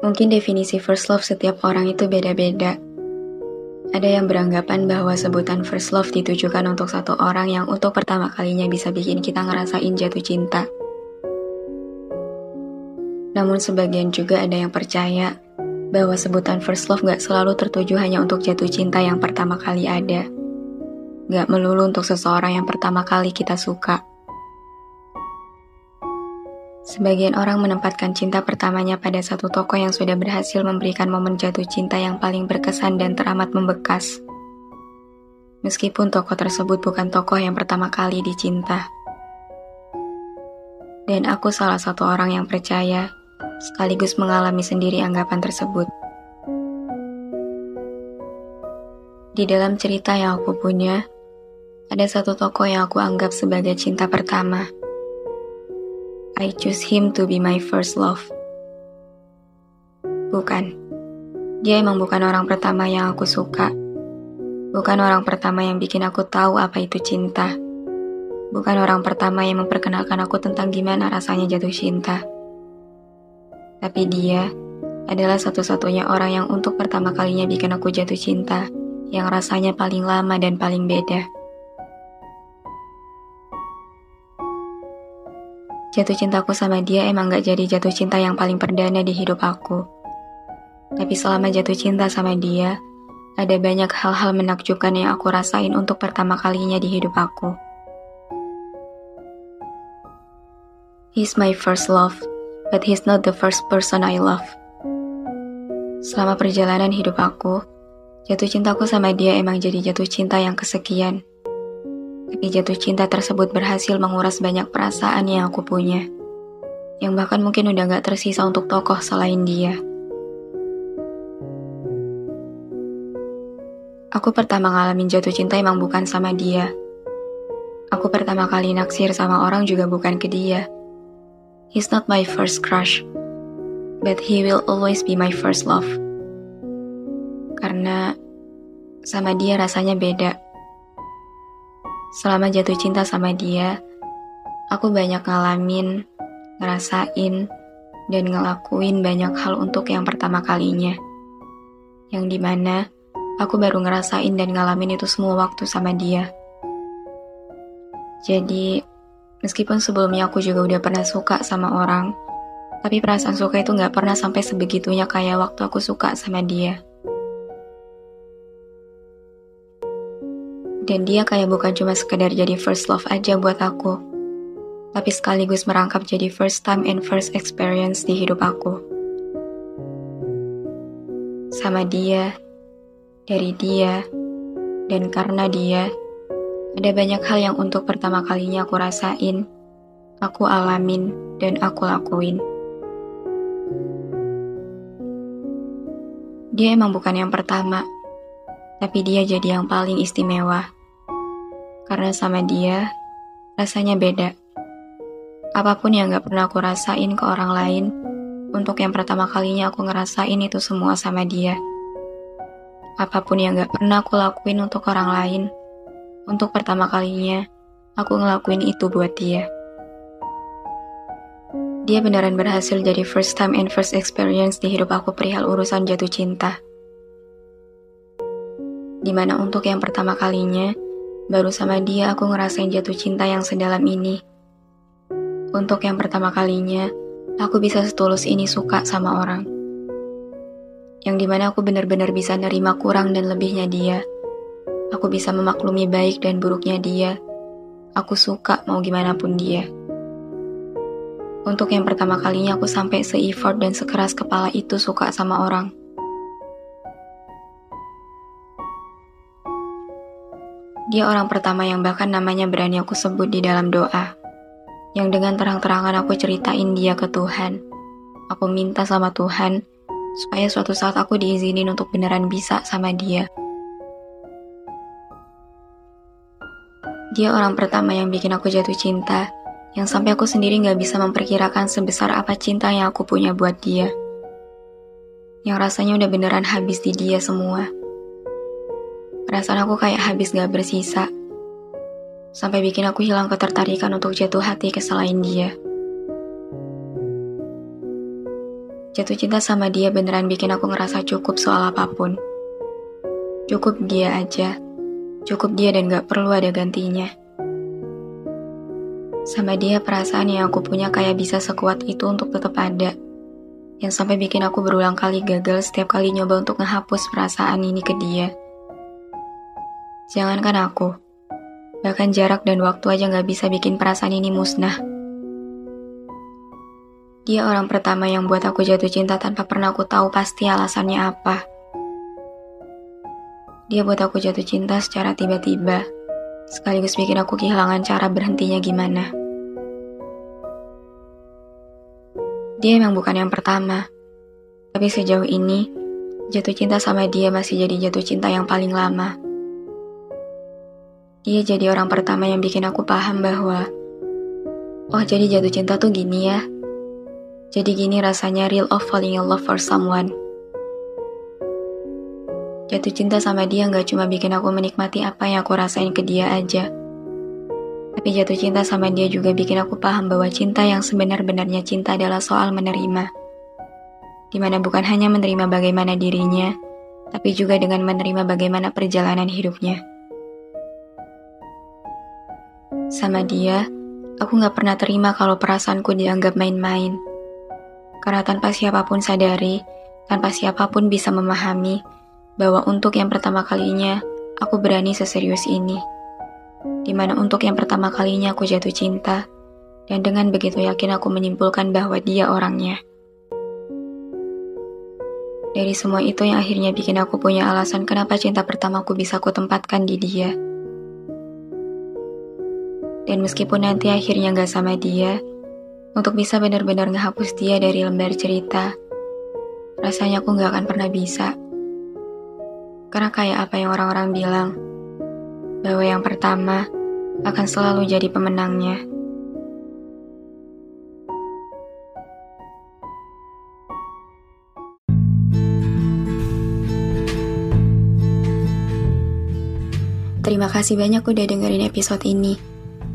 Mungkin definisi first love setiap orang itu beda-beda. Ada yang beranggapan bahwa sebutan first love ditujukan untuk satu orang yang untuk pertama kalinya bisa bikin kita ngerasain jatuh cinta. Namun sebagian juga ada yang percaya bahwa sebutan first love gak selalu tertuju hanya untuk jatuh cinta yang pertama kali ada. Gak melulu untuk seseorang yang pertama kali kita suka. Sebagian orang menempatkan cinta pertamanya pada satu tokoh yang sudah berhasil memberikan momen jatuh cinta yang paling berkesan dan teramat membekas. Meskipun tokoh tersebut bukan tokoh yang pertama kali dicinta. Dan aku salah satu orang yang percaya, sekaligus mengalami sendiri anggapan tersebut. Di dalam cerita yang aku punya, ada satu tokoh yang aku anggap sebagai cinta pertama I choose him to be my first love. Bukan. Dia emang bukan orang pertama yang aku suka. Bukan orang pertama yang bikin aku tahu apa itu cinta. Bukan orang pertama yang memperkenalkan aku tentang gimana rasanya jatuh cinta. Tapi dia adalah satu-satunya orang yang untuk pertama kalinya bikin aku jatuh cinta, yang rasanya paling lama dan paling beda. Jatuh cintaku sama dia emang gak jadi jatuh cinta yang paling perdana di hidup aku. Tapi selama jatuh cinta sama dia, ada banyak hal-hal menakjubkan yang aku rasain untuk pertama kalinya di hidup aku. He's my first love, but he's not the first person I love. Selama perjalanan hidup aku, jatuh cintaku sama dia emang jadi jatuh cinta yang kesekian. Tapi jatuh cinta tersebut berhasil menguras banyak perasaan yang aku punya. Yang bahkan mungkin udah gak tersisa untuk tokoh selain dia. Aku pertama ngalamin jatuh cinta emang bukan sama dia. Aku pertama kali naksir sama orang juga bukan ke dia. He's not my first crush, but he will always be my first love. Karena sama dia rasanya beda. Selama jatuh cinta sama dia, aku banyak ngalamin, ngerasain, dan ngelakuin banyak hal untuk yang pertama kalinya. Yang di mana aku baru ngerasain dan ngalamin itu semua waktu sama dia. Jadi, meskipun sebelumnya aku juga udah pernah suka sama orang, tapi perasaan suka itu gak pernah sampai sebegitunya kayak waktu aku suka sama dia. Dan dia kayak bukan cuma sekedar jadi first love aja buat aku, tapi sekaligus merangkap jadi first time and first experience di hidup aku. Sama dia, dari dia, dan karena dia, ada banyak hal yang untuk pertama kalinya aku rasain, aku alamin, dan aku lakuin. Dia emang bukan yang pertama, tapi dia jadi yang paling istimewa karena sama dia rasanya beda. Apa pun yang gak pernah aku rasain ke orang lain, untuk yang pertama kalinya aku ngerasain itu semua sama dia. Apa pun yang gak pernah aku lakuin untuk orang lain, untuk pertama kalinya aku ngelakuin itu buat dia. Dia beneran berhasil jadi first time and first experience di hidup aku perihal urusan jatuh cinta. Di mana untuk yang pertama kalinya, Baru sama dia aku ngerasain jatuh cinta yang sedalam ini. Untuk yang pertama kalinya, aku bisa setulus ini suka sama orang. Yang di mana aku benar-benar bisa nerima kurang dan lebihnya dia. Aku bisa memaklumi baik dan buruknya dia. Aku suka mau gimana pun dia. Untuk yang pertama kalinya aku sampai se-effort dan sekeras kepala itu suka sama orang. Dia orang pertama yang bahkan namanya berani aku sebut di dalam doa. Yang dengan terang-terangan aku ceritain dia ke Tuhan. Aku minta sama Tuhan supaya suatu saat aku diizinin untuk beneran bisa sama dia. Dia orang pertama yang bikin aku jatuh cinta, yang sampai aku sendiri gak bisa memperkirakan sebesar apa cinta yang aku punya buat dia. Yang rasanya udah beneran habis di dia semua. Perasaan aku kayak habis gak bersisa. Sampai bikin aku hilang ketertarikan untuk jatuh hati ke selain dia. Jatuh cinta sama dia beneran bikin aku ngerasa cukup soal apa pun. Cukup dia aja. Cukup dia dan gak perlu ada gantinya. Sama dia perasaan yang aku punya kayak bisa sekuat itu untuk tetap ada. Yang sampai bikin aku berulang kali gagal setiap kali nyoba untuk ngehapus perasaan ini ke dia. Jangankan aku, bahkan jarak dan waktu aja gak bisa bikin perasaan ini musnah. Dia orang pertama yang buat aku jatuh cinta tanpa pernah aku tahu pasti alasannya apa. Dia buat aku jatuh cinta secara tiba-tiba, sekaligus bikin aku kehilangan cara berhentinya gimana. Dia emang bukan yang pertama, tapi sejauh ini, jatuh cinta sama dia masih jadi jatuh cinta yang paling lama. Dia jadi orang pertama yang bikin aku paham bahwa, oh jadi jatuh cinta tuh gini ya, jadi gini rasanya real of falling in love for someone. Jatuh cinta sama dia nggak cuma bikin aku menikmati apa yang aku rasain ke dia aja. Tapi jatuh cinta sama dia juga bikin aku paham bahwa cinta yang sebenar-benarnya cinta adalah soal menerima. Di mana bukan hanya menerima bagaimana dirinya, tapi juga dengan menerima bagaimana perjalanan hidupnya. Sama dia, aku gak pernah terima kalau perasaanku dianggap main-main karena tanpa siapa pun sadari, tanpa siapa pun bisa memahami bahwa untuk yang pertama kalinya aku berani seserius ini. Di mana untuk yang pertama kalinya aku jatuh cinta, dan dengan begitu yakin aku menyimpulkan bahwa dia orangnya. Dari semua itu yang akhirnya bikin aku punya alasan kenapa cinta pertamaku bisa aku tempatkan di dia. Dan meskipun nanti akhirnya gak sama dia, untuk bisa benar-benar ngehapus dia dari lembar cerita, rasanya aku gak akan pernah bisa. Karena kayak apa yang orang-orang bilang, bahwa yang pertama akan selalu jadi pemenangnya. Terima kasih banyak udah dengerin episode ini.